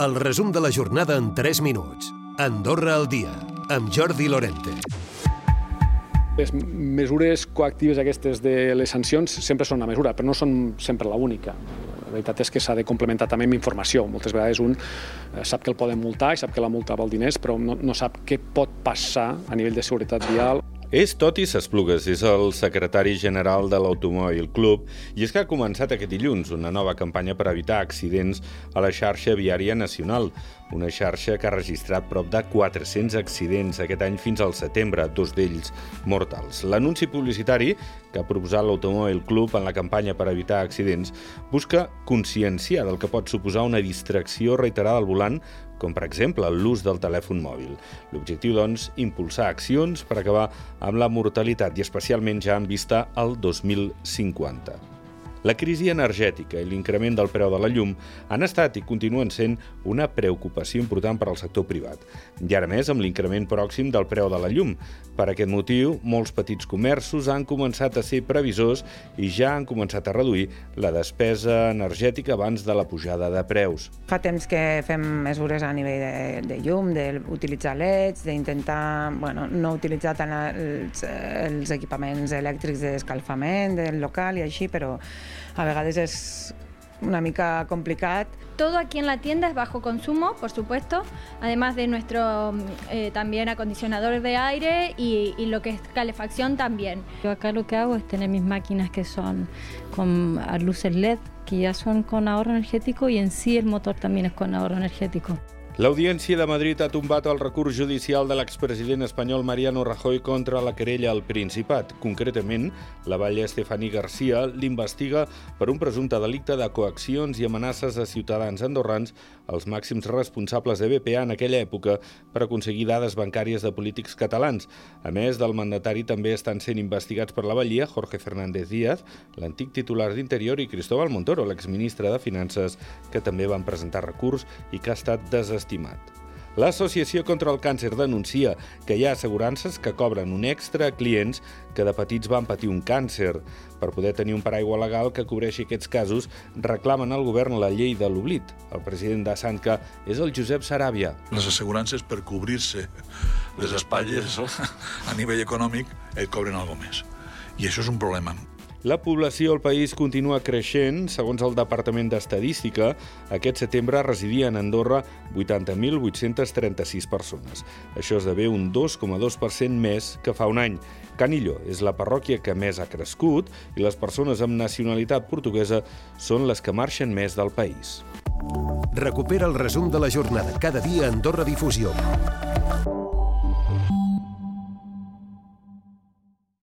El resum de la jornada en 3 minuts. Andorra al dia, amb Jordi Lorente. Les mesures coactives aquestes de les sancions sempre són una mesura, però no són sempre l'única. La veritat és que s'ha de complementar també amb informació. Moltes vegades un eh, sap que el poden multar i sap que la multa val diners, però no, no sap què pot passar a nivell de seguretat vial. És Toti Sesplugues, és el secretari general de l'Automòbil Club i és que ha començat aquest dilluns una nova campanya per evitar accidents a la xarxa viària nacional, una xarxa que ha registrat prop de 400 accidents aquest any fins al setembre, dos d'ells mortals. L'anunci publicitari que ha proposat l'Automòbil Club en la campanya per evitar accidents busca conscienciar del que pot suposar una distracció reiterada al volant com per exemple l'ús del telèfon mòbil. L'objectiu, doncs, impulsar accions per acabar amb la mortalitat i especialment ja en vista al 2050. La crisi energètica i l'increment del preu de la llum han estat i continuen sent una preocupació important per al sector privat. I ara més amb l'increment pròxim del preu de la llum. Per aquest motiu, molts petits comerços han començat a ser previsors i ja han començat a reduir la despesa energètica abans de la pujada de preus. Fa temps que fem mesures a nivell de, de llum, d'utilitzar leds, d'intentar bueno, no utilitzar tant els, els equipaments elèctrics d'escalfament del local i així, però a vegades és una mica complicat. Todo aquí en la tienda es bajo consumo, por supuesto, además de nuestro eh, también acondicionador de aire y, y, lo que es calefacción también. Yo acá lo que hago es tener mis máquinas que son con luces LED, que ya son con ahorro energético y en sí el motor también es con ahorro energético. L'Audiència de Madrid ha tombat el recurs judicial de l'expresident espanyol Mariano Rajoy contra la querella al Principat. Concretament, la valla Estefani Garcia l'investiga per un presumpte delicte de coaccions i amenaces a ciutadans andorrans, els màxims responsables de BPA en aquella època, per aconseguir dades bancàries de polítics catalans. A més del mandatari també estan sent investigats per la vallia Jorge Fernández Díaz, l'antic titular d'Interior, i Cristóbal Montoro, l'exministre de Finances, que també van presentar recurs i que ha estat desestimat estimat. L'Associació contra el Càncer denuncia que hi ha assegurances que cobren un extra a clients que de petits van patir un càncer. Per poder tenir un paraigua legal que cobreixi aquests casos, reclamen al govern la llei de l'oblit. El president de Sanca és el Josep Saràbia. Les assegurances, per cobrir-se les espatlles a nivell econòmic, et cobren alguna més. I això és un problema. La població al país continua creixent. Segons el Departament d'Estadística, aquest setembre residien a Andorra 80.836 persones. Això esdevé un 2,2% més que fa un any. Canillo és la parròquia que més ha crescut i les persones amb nacionalitat portuguesa són les que marxen més del país. Recupera el resum de la jornada cada dia a Andorra Difusió.